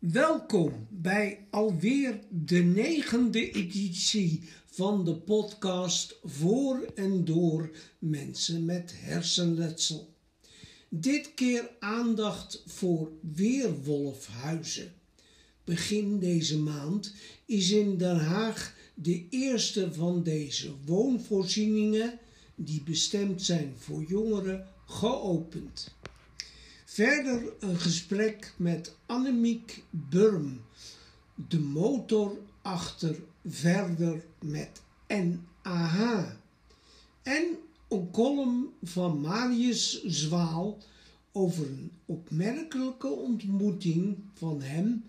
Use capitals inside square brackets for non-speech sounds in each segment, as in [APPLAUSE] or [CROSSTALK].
Welkom bij alweer de negende editie van de podcast voor en door mensen met hersenletsel. Dit keer aandacht voor Weerwolfhuizen. Begin deze maand is in Den Haag de eerste van deze woonvoorzieningen, die bestemd zijn voor jongeren, geopend. Verder een gesprek met Annemiek Burm, de motor achter Verder met NAH. En een column van Marius Zwaal over een opmerkelijke ontmoeting van hem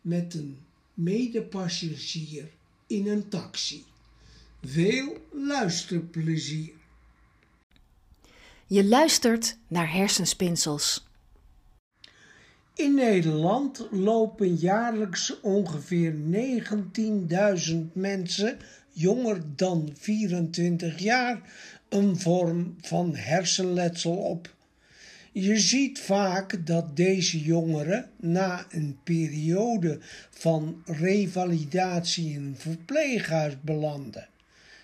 met een medepassagier in een taxi. Veel luisterplezier. Je luistert naar hersenspinsels. In Nederland lopen jaarlijks ongeveer 19.000 mensen jonger dan 24 jaar een vorm van hersenletsel op. Je ziet vaak dat deze jongeren na een periode van revalidatie in een verpleeghuis belanden.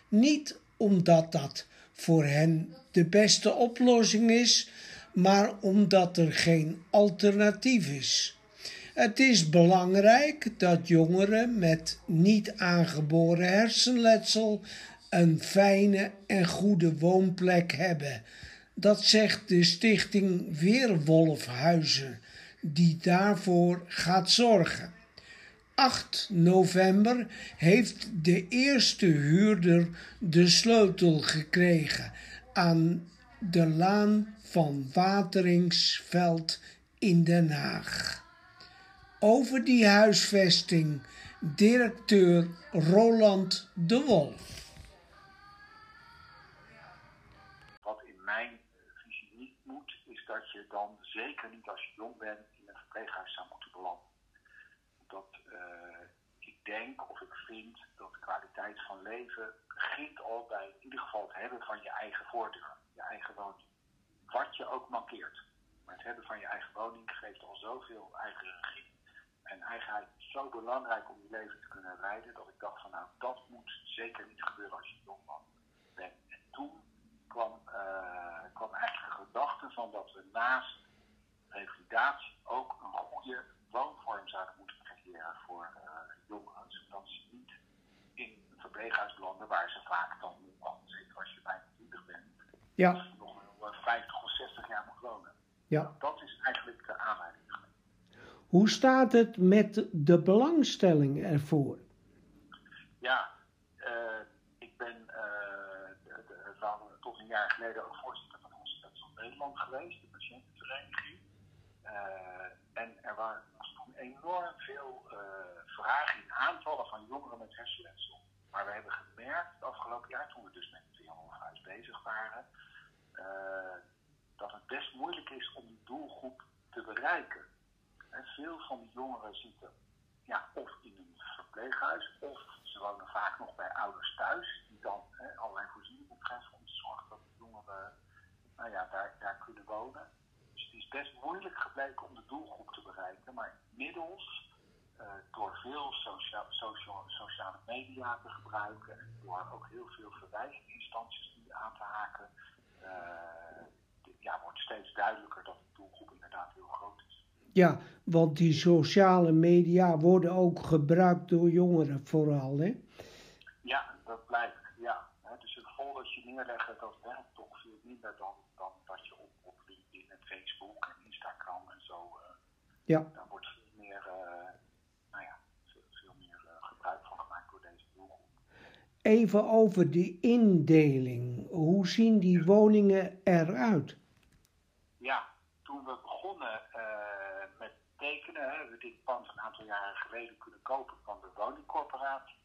Niet omdat dat voor hen de beste oplossing is, maar omdat er geen alternatief is. Het is belangrijk dat jongeren met niet aangeboren hersenletsel een fijne en goede woonplek hebben. Dat zegt de stichting Weerwolfhuizen, die daarvoor gaat zorgen. 8 november heeft de eerste huurder de sleutel gekregen aan de laan van Wateringsveld in Den Haag. Over die huisvesting directeur Roland de Wolf. Wat in mijn visie niet moet, is dat je dan zeker niet als je jong bent in een verpleeghuis zou moeten belanden. Dat uh, ik denk of ik vind dat kwaliteit van leven begint al bij in ieder geval het hebben van je eigen voordeur, je eigen woning wat je ook mankeert. Maar het hebben van je eigen woning geeft al zoveel eigen regie. En eigenheid is zo belangrijk om je leven te kunnen leiden, dat ik dacht van nou, dat moet zeker niet gebeuren als je jong man bent. En toen kwam, uh, kwam eigenlijk de gedachte van dat we naast revalidatie ook een goede woonvorm zouden moeten creëren voor uh, jongeren. Zodat ze niet belanden waar ze vaak dan. Zeker als je bijna 20 bent. Ja. 50 of 60 jaar moet wonen. Ja. Dat is eigenlijk de aanleiding. Hoe staat het met de belangstelling ervoor? Ja, uh, ik ben uh, van, tot een jaar geleden ook voorzitter van Hospitaal Nederland geweest, de patiëntenvereniging. Uh, en er was toen enorm veel vragen in aantallen van jongeren met hersenletsel. Maar we hebben gemerkt het afgelopen jaar, toen we dus met het Weerwolfhuis bezig waren, uh, dat het best moeilijk is om die doelgroep te bereiken. En veel van die jongeren zitten ja, of in een verpleeghuis, of ze wonen vaak nog bij ouders thuis, die dan allerlei voorzieningen treffen om te zorgen dat de jongeren nou ja, daar, daar kunnen wonen. Dus het is best moeilijk gebleken om de doelgroep te bereiken, maar inmiddels, door veel socia socia sociale media te gebruiken en door ook heel veel verwijzinginstanties die aan te haken, uh, ja, wordt steeds duidelijker dat de doelgroep inderdaad heel groot is. Ja, want die sociale media worden ook gebruikt door jongeren vooral, hè? Ja, dat blijkt, ja. Dus het folders neerleggen, dat werkt toch veel minder dan, dan dat je op, op LinkedIn en Facebook en Instagram en zo... Uh, ja wordt veel meer, uh, nou ja, veel, veel meer uh, gebruik van gemaakt door deze doelgroep. Even over die indeling. Hoe zien die woningen eruit? Ja, toen we begonnen uh, met tekenen, hebben we dit pand een aantal jaren geleden kunnen kopen van de woningcorporatie.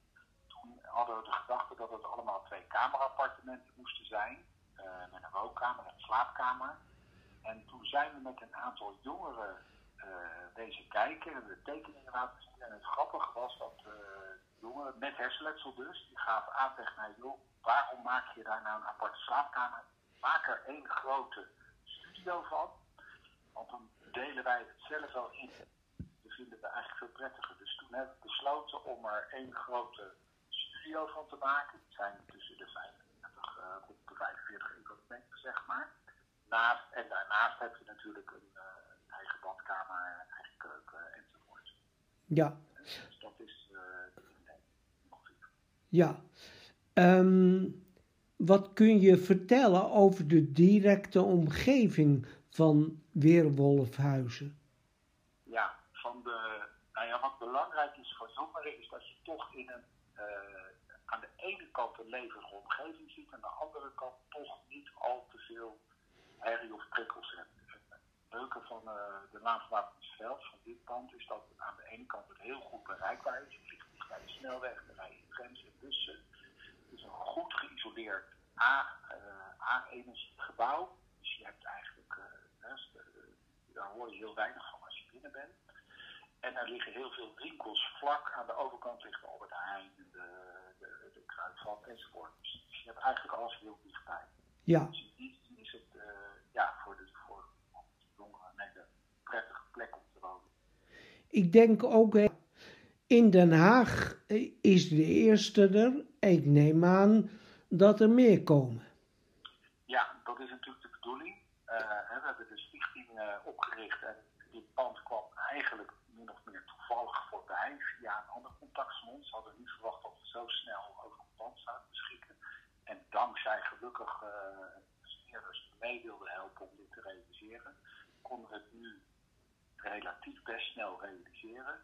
Toen hadden we de gedachte dat het allemaal twee kamerappartementen moesten zijn, uh, met een woonkamer en een slaapkamer. En toen zijn we met een aantal jongeren uh, deze kijken en de tekeningen laten zien. En het grappige was dat jongeren met hersenletsel dus, die gaven aan tegen mij, joh, waarom maak je daar nou een aparte slaapkamer? Maak er één grote studio van. Want dan delen wij het zelf wel in. We vinden het eigenlijk veel prettige. Dus toen heb ik besloten om er één grote studio van te maken. Die zijn tussen de 35 uh, tot de 45 meter, zeg maar. En daarnaast heb je natuurlijk een, uh, eigen badkamer, eigen keuken enzovoort. Ja. Dus dat is uh, nee, ongeveer. Ja. Um, wat kun je vertellen over de directe omgeving van Weerwolfhuizen? Ja, van de, nou ja, wat belangrijk is voor jongeren is dat je toch in een, uh, aan de ene kant een levendige omgeving ziet, en aan de andere kant toch niet al te veel herrie of prikkels hebt. Het leuke van uh, de Laanverwapensveld, van dit pand, is dat aan de ene kant het heel goed bereikbaar is. Bij de snelweg, er rijden trams en bussen. Het is een goed geïsoleerd A-energiegebouw. A dus je hebt eigenlijk, uh, daar hoor je heel weinig van als je binnen bent. En er liggen heel veel winkels vlak. Aan de overkant ligt de Albert Heijn, de, de, de Kruidvat enzovoort. Dus je hebt eigenlijk alles heel dichtbij. Ja. Dus die is het uh, ja, voor de voor jongeren een prettige plek om te wonen. Ik denk ook, in Den Haag is de eerste er. Ik neem aan dat er meer komen. Ja, dat is natuurlijk de bedoeling. Uh, we hebben de stichting uh, opgericht en dit pand kwam eigenlijk min of meer toevallig voorbij via een ander contact van ons. We hadden niet verwacht dat we zo snel over een pand zouden beschikken. En dankzij gelukkig investeerders die mee wilden helpen om dit te realiseren, konden we het nu relatief best snel realiseren.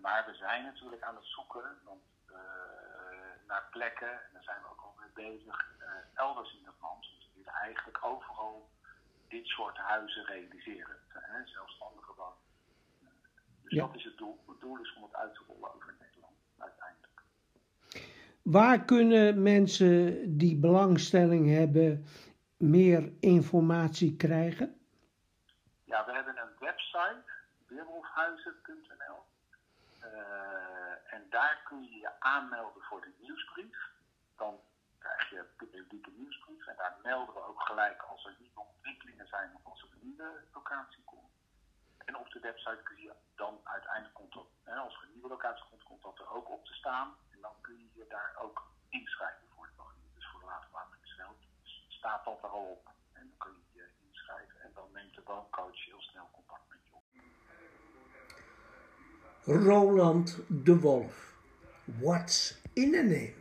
Maar we zijn natuurlijk aan het zoeken, want naar plekken. En daar zijn we ook al mee bezig. Uh, elders in het land. Dus we willen eigenlijk overal dit soort huizen realiseren. Hè, zelfstandige woningen. Dus Ja. dat is het doel. Het doel is om het uit te rollen over Nederland uiteindelijk. Waar kunnen mensen die belangstelling hebben meer informatie krijgen? Ja, we hebben een website, weerwolfhuizen.nl. Uh, en daar kun je je aanmelden voor de nieuwsbrief. Dan krijg je periodieke nieuwsbrief. En daar melden we ook gelijk als er nieuwe ontwikkelingen zijn of als er een nieuwe locatie komt. En op de website kun je dan uiteindelijk, als er een nieuwe locatie komt, komt dat er ook op te staan. En dan kun je je daar ook inschrijven voor het woning. Dus voor de laterwateringsveld dus staat dat er al op. En dan kun je je inschrijven. En dan neemt de wooncoach heel snel contact. Roland de Wolf. What's in a name?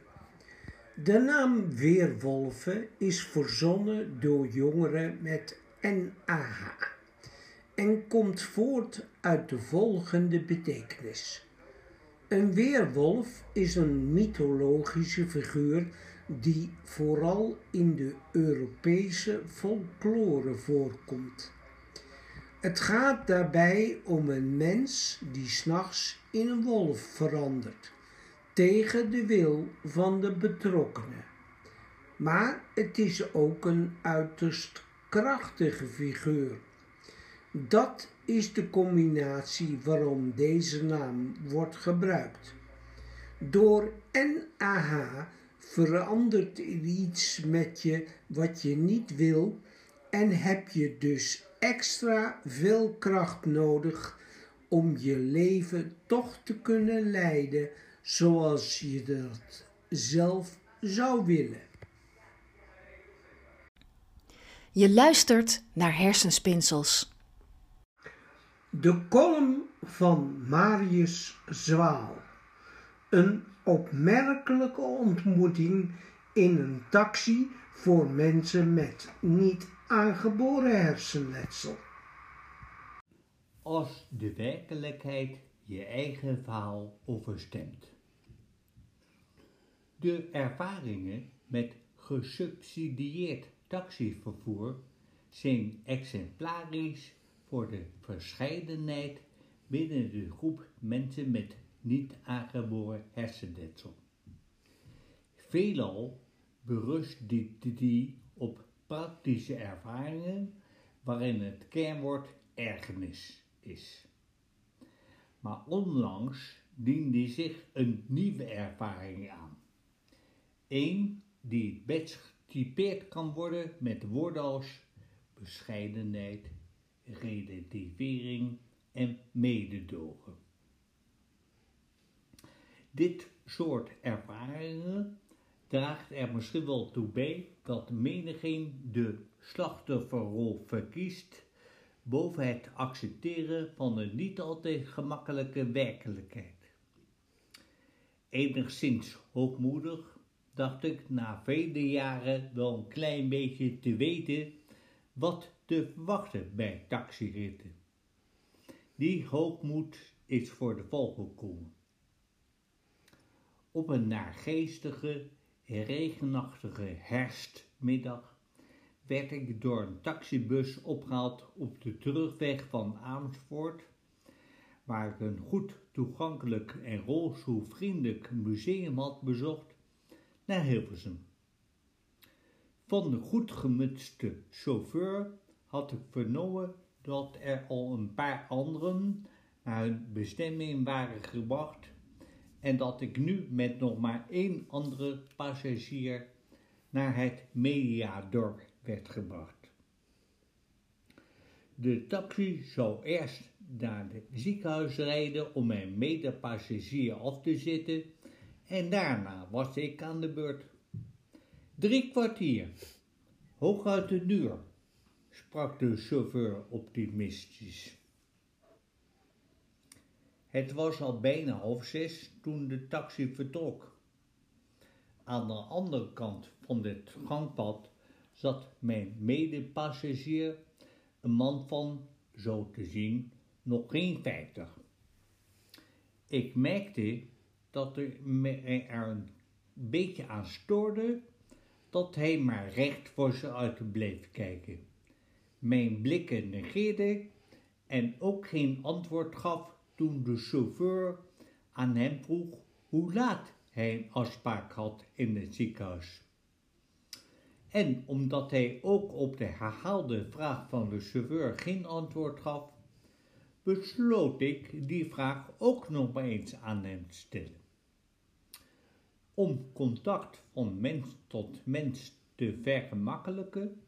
De naam Weerwolven is verzonnen door jongeren met NAH en komt voort uit de volgende betekenis. Een weerwolf is een mythologische figuur die vooral in de Europese folklore voorkomt. Het gaat daarbij om een mens die s'nachts in een wolf verandert, tegen de wil van de betrokkenen. Maar het is ook een uiterst krachtige figuur. Dat is de combinatie waarom deze naam wordt gebruikt. Door NAH verandert er iets met je wat je niet wil en heb je dus extra veel kracht nodig om je leven toch te kunnen leiden zoals je dat zelf zou willen. Je luistert naar Hersenspinsels. De column van Marius Zwaal. Een opmerkelijke ontmoeting in een taxi voor mensen met niet aangeboren hersenletsel. Als de werkelijkheid je eigen verhaal overstemt. De ervaringen met gesubsidieerd taxivervoer zijn exemplarisch voor de verscheidenheid binnen de groep mensen met niet aangeboren hersenletsel. Veelal berust die, die op praktische ervaringen waarin het kernwoord ergernis is. Maar onlangs diende zich een nieuwe ervaring aan. Eén die het best getypeerd kan worden met woorden als bescheidenheid, relativering en mededogen. Dit soort ervaringen draagt er misschien wel toe bij dat menigeen de slachtofferrol verkiest boven het accepteren van een niet altijd gemakkelijke werkelijkheid. Enigszins hoogmoedig dacht ik na vele jaren wel een klein beetje te weten wat te verwachten bij taxiritten. Die hoogmoed is voor de val gekomen. Op een naargeestige, regenachtige herfstmiddag werd ik door een taxibus opgehaald op de terugweg van Amersfoort, waar ik een goed toegankelijk en rolstoelvriendelijk museum had bezocht, naar Hilversum. Van de goed gemutste chauffeur had ik vernomen dat er al een paar anderen naar hun bestemming waren gebracht en dat ik nu met nog maar één andere passagier naar het Mediadorp werd gebracht. De taxi zou eerst naar het ziekenhuis rijden om mijn medepassagier af te zitten en daarna was ik aan de beurt. Drie kwartier, hooguit een uur, sprak de chauffeur optimistisch. Het was al bijna half zes toen de taxi vertrok. Aan de andere kant van het gangpad zat mijn medepassagier, een man van, zo te zien, nog geen vijftig. Ik merkte dat er me er een beetje aan stoorde dat hij maar recht voor ze uit bleef kijken. Mijn blikken negeerde en ook geen antwoord gaf toen de chauffeur aan hem vroeg hoe laat hij een afspraak had in het ziekenhuis. En omdat hij ook op de herhaalde vraag van de chauffeur geen antwoord gaf, besloot ik die vraag ook nog eens aan hem te stellen. Om contact van mens tot mens te vergemakkelijken,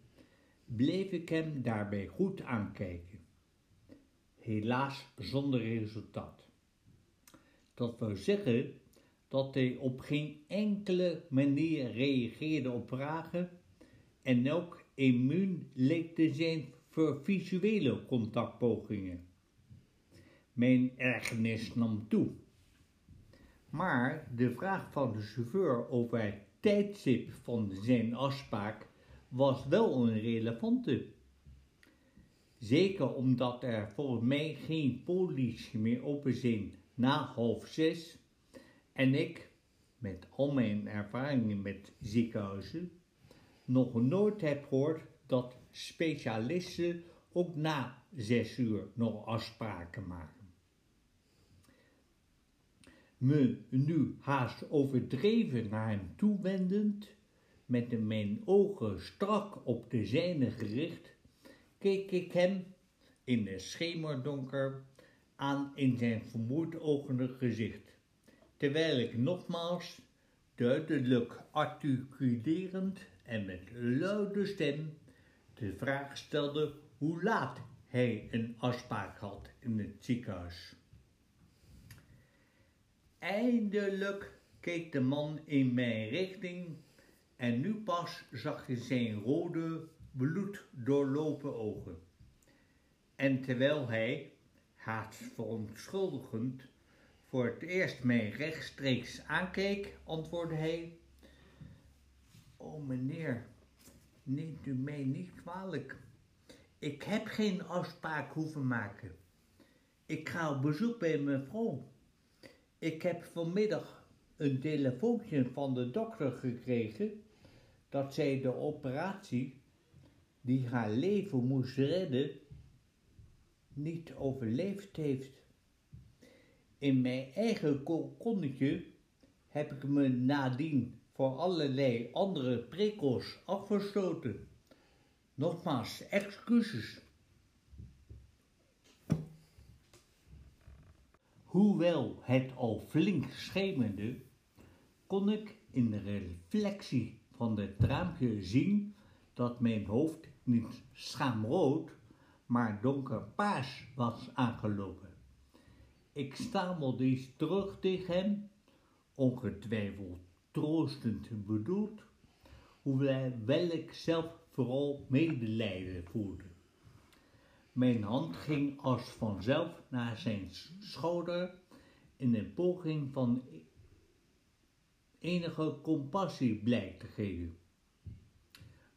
bleef ik hem daarbij goed aankijken. Helaas zonder resultaat. Dat wil zeggen dat hij op geen enkele manier reageerde op vragen en ook immuun leek te zijn voor visuele contactpogingen. Mijn ergernis nam toe. Maar de vraag van de chauffeur over het tijdstip van zijn afspraak was wel een relevante. Zeker omdat er volgens mij geen politie meer open zijn na half zes en ik, met al mijn ervaringen met ziekenhuizen, nog nooit heb gehoord dat specialisten ook na zes uur nog afspraken maken. Me nu haast overdreven naar hem toewendend, met mijn ogen strak op de zijne gericht, keek ik hem in de schemerdonker aan in zijn vermoedoogende gezicht, terwijl ik nogmaals duidelijk articulerend en met luide stem de vraag stelde hoe laat hij een afspraak had in het ziekenhuis. Eindelijk keek de man in mijn richting en nu pas zag je zijn rode, bloed doorlopen ogen. En terwijl hij, haast verontschuldigend, voor het eerst mij rechtstreeks aankeek, antwoordde hij: Oh meneer, neemt u mij niet kwalijk. Ik heb geen afspraak hoeven maken. Ik ga op bezoek bij mijn vrouw. Ik heb vanmiddag een telefoontje van de dokter gekregen dat zij de operatie die haar leven moest redden niet overleefd heeft. In mijn eigen kokonnetje heb ik me nadien voor allerlei andere prikkels afgestoten. Nogmaals, excuses. Hoewel het al flink schemerde, kon ik in de reflectie van het raampje zien dat mijn hoofd niet schaamrood, maar donkerpaars was aangelopen. Ik stamelde iets terug tegen hem, ongetwijfeld troostend bedoeld, hoewel ik zelf vooral medelijden voelde. Mijn hand ging als vanzelf naar zijn schouder in een poging van enige compassie blijk te geven.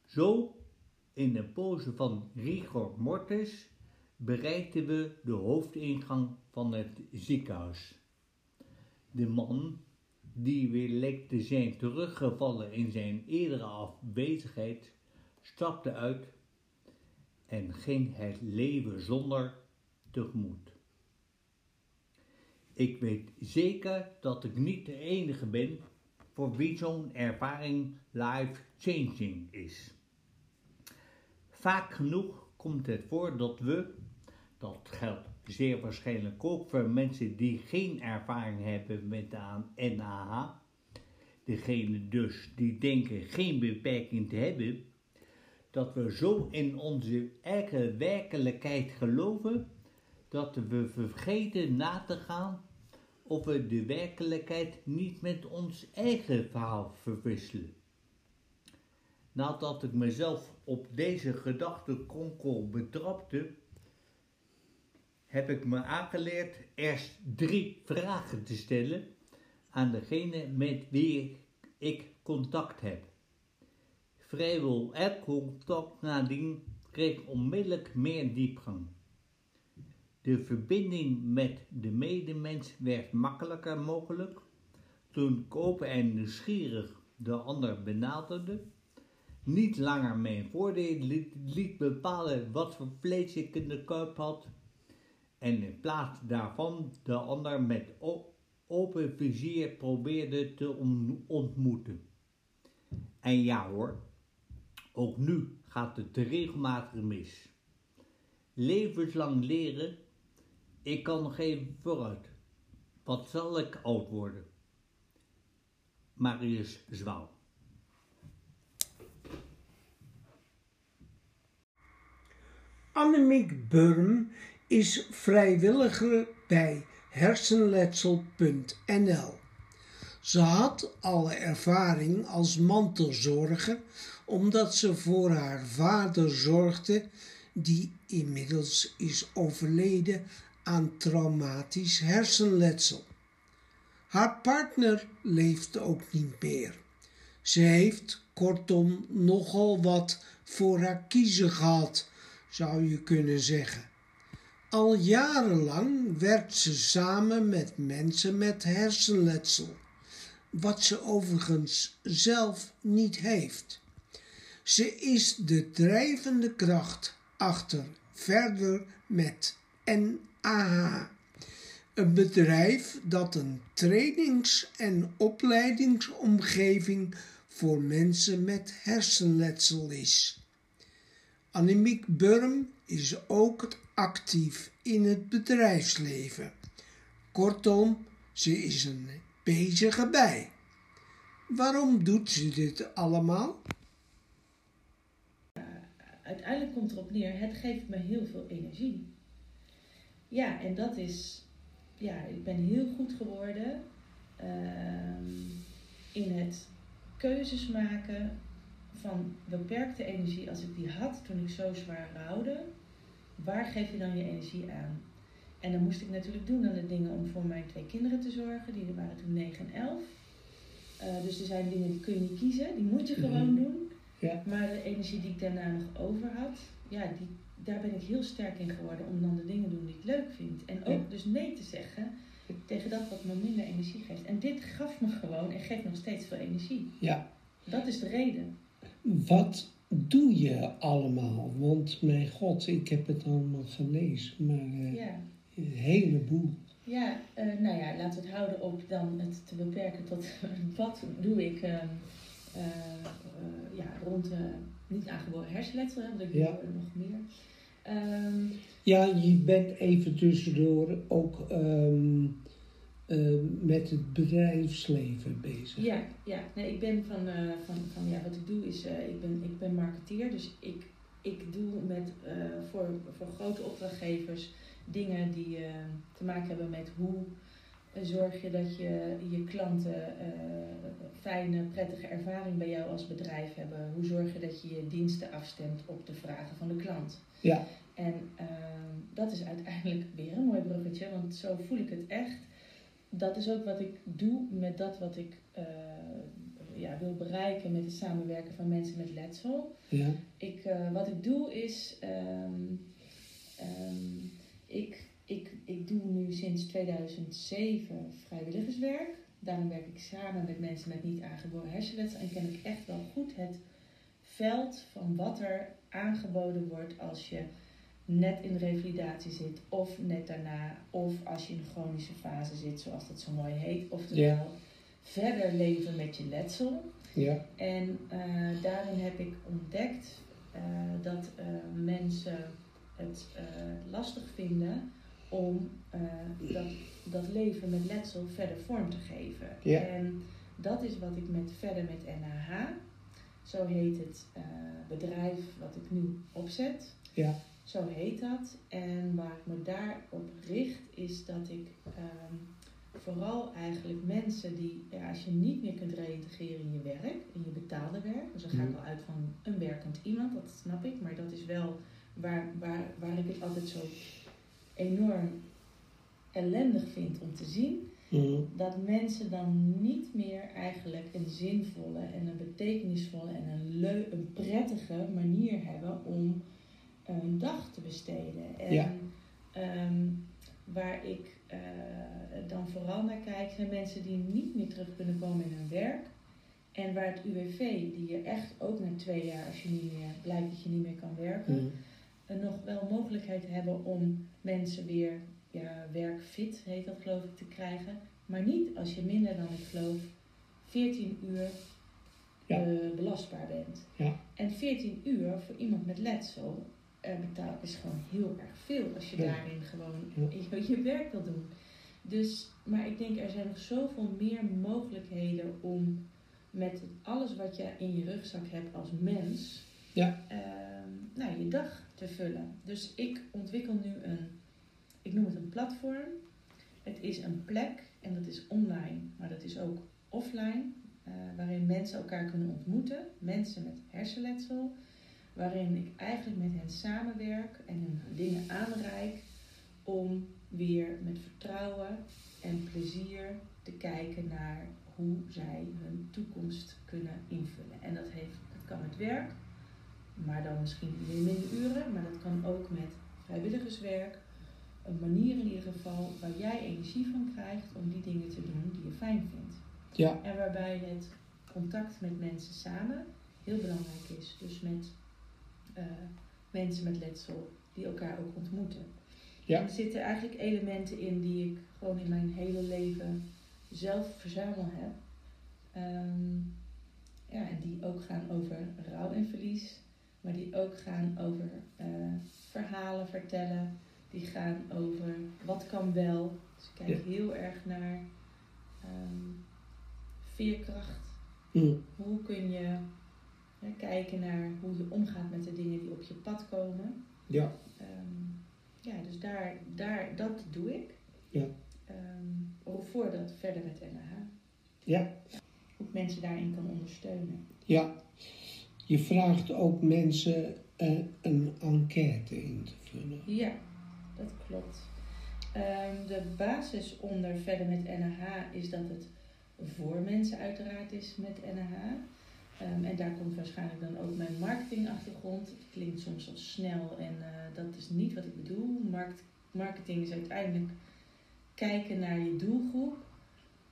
Zo, in een pose van rigor mortis, bereikten we de hoofdingang van het ziekenhuis. De man, die weer leek te zijn teruggevallen in zijn eerdere afwezigheid, stapte uit en ging het leven zonder tegemoet. Ik weet zeker dat ik niet de enige ben voor wie zo'n ervaring life-changing is. Vaak genoeg komt het voor dat we, dat geldt zeer waarschijnlijk ook voor mensen die geen ervaring hebben met NAH, degene dus die denken geen beperking te hebben, dat we zo in onze eigen werkelijkheid geloven dat we vergeten na te gaan of we de werkelijkheid niet met ons eigen verhaal verwisselen. Nadat ik mezelf op deze gedachtekonkel betrapte, heb ik me aangeleerd eerst drie vragen te stellen aan degene met wie ik contact heb. Vrijwel elk contact nadien kreeg onmiddellijk meer diepgang. De verbinding met de medemens werd makkelijker mogelijk toen ik en nieuwsgierig de ander benaderde, niet langer mijn voordeel liet, bepalen wat voor vlees ik in de kuip had en in plaats daarvan de ander met open vizier probeerde te ontmoeten. En ja hoor, ook nu gaat het regelmatig mis. Levenslang leren ik kan nog even vooruit. Wat zal ik oud worden? Marius Zwaal. Annemiek Burm is vrijwilliger bij hersenletsel.nl. Ze had alle ervaring als mantelzorger omdat ze voor haar vader zorgde, die inmiddels is overleden aan traumatisch hersenletsel. Haar partner leeft ook niet meer. Ze heeft kortom nogal wat voor haar kiezen gehad, zou je kunnen zeggen. Al jarenlang werkt ze samen met mensen met hersenletsel, wat ze overigens zelf niet heeft. Ze is de drijvende kracht achter verder met en AHA. Een bedrijf dat een trainings- en opleidingsomgeving voor mensen met hersenletsel is. Annemiek Burm is ook actief in het bedrijfsleven. Kortom, ze is een bezige bij. Waarom doet ze dit allemaal? Uiteindelijk komt erop neer, het geeft me heel veel energie. Ja, en dat is, ja, ik ben heel goed geworden ehm, in het keuzes maken van beperkte energie. Als ik die had toen ik zo zwaar rouwde, waar geef je dan je energie aan? En dan moest ik natuurlijk doen aan de dingen om voor mijn twee kinderen te zorgen. Die waren toen 9 en 11. Uh, dus er zijn dingen die kun je niet kiezen, die moet je gewoon mhm. doen. Ja. Maar de energie die ik daarna nog over had, ja, die, daar ben ik heel sterk in geworden om dan de dingen te doen die ik leuk vind. En ook dus nee te zeggen tegen dat wat me minder energie geeft. En dit gaf me gewoon en geeft nog steeds veel energie. Ja. Dat is de reden. Wat doe je allemaal? Want mijn god, ik heb het allemaal gelezen, maar uh, ja. een heleboel. Ja, uh, nou ja, laten we het houden op dan het te beperken tot [LAUGHS] wat doe ik uh, ja, rond niet aangeboren hersenletsel, want ik ja. doe nog meer. Um, ja, je bent even tussendoor ook um, met het bedrijfsleven bezig. Ja, ja. Nee, ik ben van, uh, van, van ja, wat ik doe is, uh, ik, ben, ik ben marketeer, dus ik, ik doe met, uh, voor, voor grote opdrachtgevers dingen die te maken hebben met hoe zorg je dat je, je klanten eh, fijne, prettige ervaring bij jou als bedrijf hebben? Hoe zorg je dat je je diensten afstemt op de vragen van de klant? Ja. En ehm, dat is uiteindelijk weer een mooi bruggetje, want zo voel ik het echt. Dat is ook wat ik doe met dat wat ik eh, ja, wil bereiken met het samenwerken van mensen met letsel. Ja. Ik, eh, wat ik doe is, ehm, ehm, ik, ik, ik doe nu sinds 2007 vrijwilligerswerk. Daarom werk ik samen met mensen met niet aangeboren hersenletsel en ken ik echt wel goed het veld van wat er aangeboden wordt als je net in revalidatie zit of net daarna of als je in een chronische fase zit, zoals dat zo mooi heet. Oftewel, Ja. verder leven met je letsel. Ja. En eh, daarin heb ik ontdekt eh, dat eh, mensen het lastig vinden om dat, dat leven met letsel verder vorm te geven. En dat is wat ik met verder met NAH, zo heet het bedrijf wat ik nu opzet. Ja. Zo heet dat. En waar ik me daarop richt is dat ik ehm, vooral eigenlijk mensen die, ja, als je niet meer kunt reïntegreren in je werk, in je betaalde werk, dus dan ga ik Mhm. al uit van een werkend iemand, dat snap ik, maar dat is wel waar, waar, waar ik het altijd zo enorm ellendig vind om te zien, Mhm. dat mensen dan niet meer eigenlijk een zinvolle en een betekenisvolle en een, leu een prettige manier hebben om een dag te besteden. En Ja. ehm, waar ik eh, dan vooral naar kijk, zijn mensen die niet meer terug kunnen komen in hun werk. En waar het UWV, die je echt ook na twee jaar, als je niet meer blijkt dat je niet meer kan werken, Mhm. en nog wel mogelijkheid hebben om mensen weer ja, werkfit, heet dat geloof ik, te krijgen. Maar niet als je minder dan, ik geloof, 14 uur Ja. eh, belastbaar bent. Ja. En 14 uur voor iemand met letsel eh, betaal is gewoon heel erg veel als je Ja. daarin gewoon je, [LAUGHS] je werk wil doen. Dus, maar ik denk er zijn nog zoveel meer mogelijkheden om met alles wat je in je rugzak hebt als mens, Ja. ehm, nou, je dag te vullen. Dus ik ontwikkel nu een, ik noem het een platform. Het is een plek en dat is online, maar dat is ook offline, eh, waarin mensen elkaar kunnen ontmoeten, mensen met hersenletsel, waarin ik eigenlijk met hen samenwerk en hun dingen aanreik om weer met vertrouwen en plezier te kijken naar hoe zij hun toekomst kunnen invullen. En dat, heeft, dat kan met werk, maar dan misschien weer minder uren, maar dat kan ook met vrijwilligerswerk. Een manier in ieder geval waar jij energie van krijgt om die dingen te doen die je fijn vindt. Ja. En waarbij het contact met mensen samen heel belangrijk is. Dus met eh, mensen met letsel die elkaar ook ontmoeten. Ja. En er zitten eigenlijk elementen in die ik gewoon in mijn hele leven zelf verzameld heb. Ehm, ja, en die ook gaan over rouw en verlies. Maar die ook gaan over eh, verhalen vertellen. Die gaan over wat kan wel. Dus ik kijk heel erg naar ehm, veerkracht. Mhm. Hoe kun je kijken naar hoe je omgaat met de dingen die op je pad komen. Ja. Ehm, ja, dus daar, daar, dat doe ik. Ja. Ehm, voordat verder met NH. Ja. Hoe ik mensen daarin kan ondersteunen. Ja. Je vraagt ook mensen eh, een enquête in te vullen. Ja, dat klopt. Ehm, de basis onder verder met NH is dat het voor mensen uiteraard is met NH. Ehm, en daar komt waarschijnlijk dan ook mijn marketingachtergrond. Het klinkt soms al snel en eh, dat is niet wat ik bedoel. Markt, marketing is uiteindelijk kijken naar je doelgroep.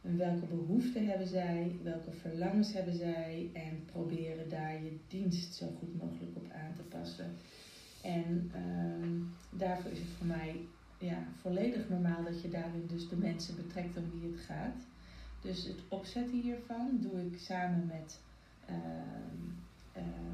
En welke behoeften hebben zij, welke verlangens hebben zij en proberen daar je dienst zo goed mogelijk op aan te passen. En ehm, daarvoor is het voor mij ja, volledig normaal dat je daarin dus de mensen betrekt om wie het gaat. Dus het opzetten hiervan doe ik samen met,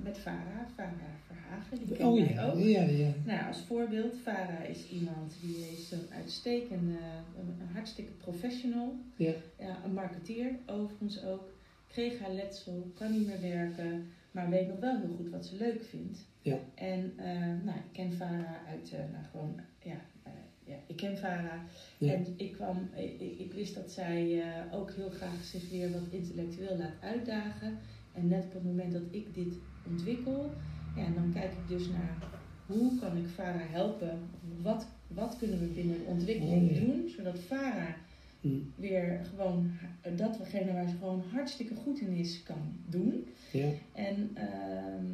met Farah, Farah Verhagen. Die ken Oh jij ja, ook. ja, ja. Nou, als voorbeeld, Farah is iemand die is een uitstekende, een, hartstikke professional. Ja. Ja, een marketeer overigens ook. Kreeg haar letsel, kan niet meer werken, maar weet nog wel heel goed wat ze leuk vindt. Ja. En eh, nou, ik ken Farah uit, eh, nou gewoon, ja, eh, ja, ik ken Vara. Ja. En ik, kwam, ik, ik wist dat zij eh, ook heel graag zich weer wat intellectueel laat uitdagen. En net op het moment dat ik dit ontwikkel, ja, dan kijk ik dus naar hoe kan ik Vara helpen? Wat, wat kunnen we binnen de ontwikkeling Oh, ja. doen, zodat Vara Mm. weer gewoon datgene waar ze gewoon hartstikke goed in is, kan doen. Ja. En, ehm,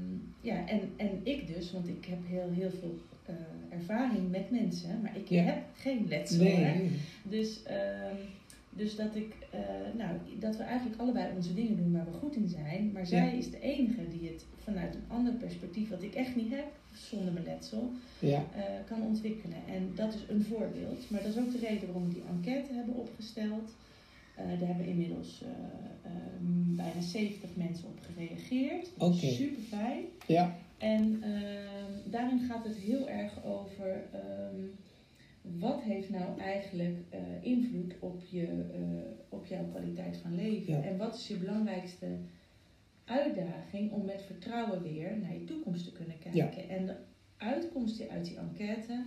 ja, en, en ik dus, want ik heb heel, heel veel eh, ervaring met mensen, maar ik Ja. heb geen letsel. Nee. Dus, ehm, dus dat, ik, eh, nou, dat we eigenlijk allebei onze dingen doen waar we goed in zijn. Maar zij Ja. is de enige die het vanuit een ander perspectief, wat ik echt niet heb, zonder mijn letsel, Ja. eh, kan ontwikkelen. En dat is een voorbeeld. Maar dat is ook de reden waarom we die enquête hebben opgesteld. Eh, daar hebben inmiddels eh, ehm, bijna 70 mensen op gereageerd. Dat is Oké. super fijn. Ja. En ehm, daarin gaat het heel erg over ehm, wat heeft nou eigenlijk eh, invloed op, je, eh, op jouw kwaliteit van leven. Ja. En wat is je belangrijkste uitdaging om met vertrouwen weer naar je toekomst te kunnen kijken. En de uitkomsten uit die enquête,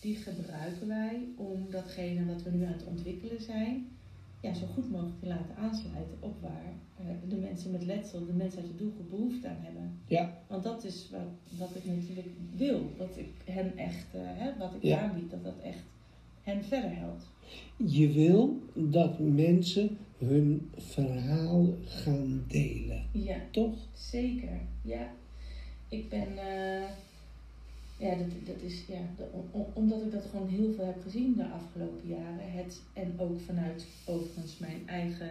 die gebruiken wij om datgene wat we nu aan het ontwikkelen zijn, ja, zo goed mogelijk te laten aansluiten op waar eh, de mensen met letsel, de mensen uit de doelgroep behoefte aan hebben. Ja. Want dat is wat, wat ik natuurlijk wil. Dat ik hen echt, eh, hè, wat ik Ja. aanbied, dat dat echt hen verder helpt. Je wil dat mensen hun verhaal gaan delen, Ja, toch? zeker. Ja. Ik ben, eh, ja, dat, dat is, ja, de- om- om- omdat ik dat gewoon heel veel heb gezien de afgelopen jaren. Het, en ook vanuit overigens mijn eigen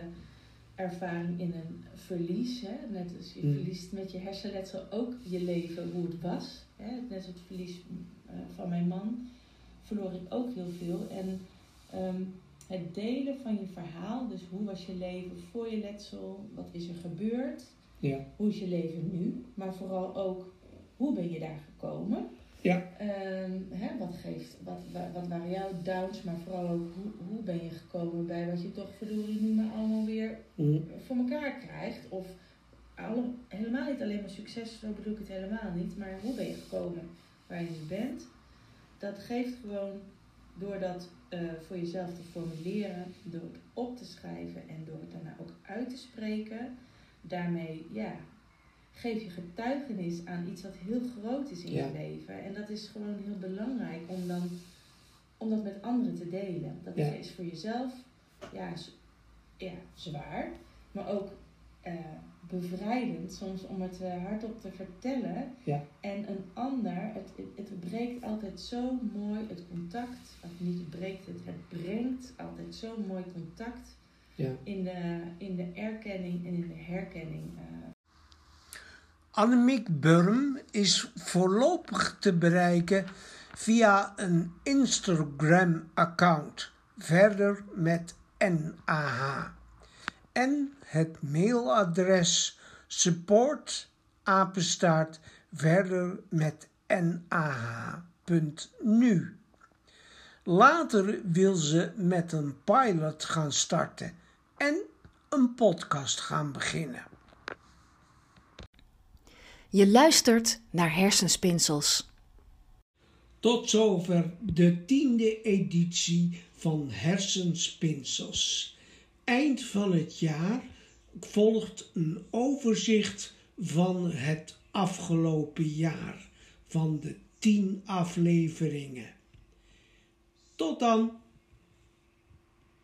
ervaring in een verlies. Hè? Net als je Mm. verliest met je hersenletsel ook je leven hoe het was. Hè? Net als het verlies eh, van mijn man verloor ik ook heel veel. En ehm, het delen van je verhaal, dus hoe was je leven voor je letsel, wat is er gebeurd, Ja. hoe is je leven nu, maar vooral ook hoe ben je daar gekomen. Ja. Ehm, hè, wat, geeft, wat, wa- wat waren jouw downs, maar vooral ook hoe, hoe ben je gekomen bij wat je toch verdorie nu maar allemaal weer Mm. voor elkaar krijgt. Of alle, helemaal niet alleen maar succes, zo bedoel ik het helemaal niet. Maar hoe ben je gekomen waar je nu bent? Dat geeft gewoon door dat eh, voor jezelf te formuleren, door het op te schrijven en door het daarna ook uit te spreken. Daarmee, ja, geef je getuigenis aan iets wat heel groot is in Ja. je leven. En dat is gewoon heel belangrijk om dan om dat met anderen te delen. Dat Ja. is voor jezelf ja, ja, zwaar, maar ook eh, bevrijdend soms om het eh, hardop te vertellen. Ja. En een ander, het, het, het breekt altijd zo mooi het contact, of niet het breekt het, het brengt altijd zo mooi contact Ja. in de, in de erkenning en in de herkenning. eh, Annemiek Burm is voorlopig te bereiken via een Instagram-account, verder met NAH. En het mailadres support apenstaart verder met nah.nu. Later wil ze met een pilot gaan starten en een podcast gaan beginnen. Je luistert naar Hersenspinsels. Tot zover de tiende editie van Hersenspinsels. Eind van het jaar volgt een overzicht van het afgelopen jaar van de tien afleveringen. Tot dan!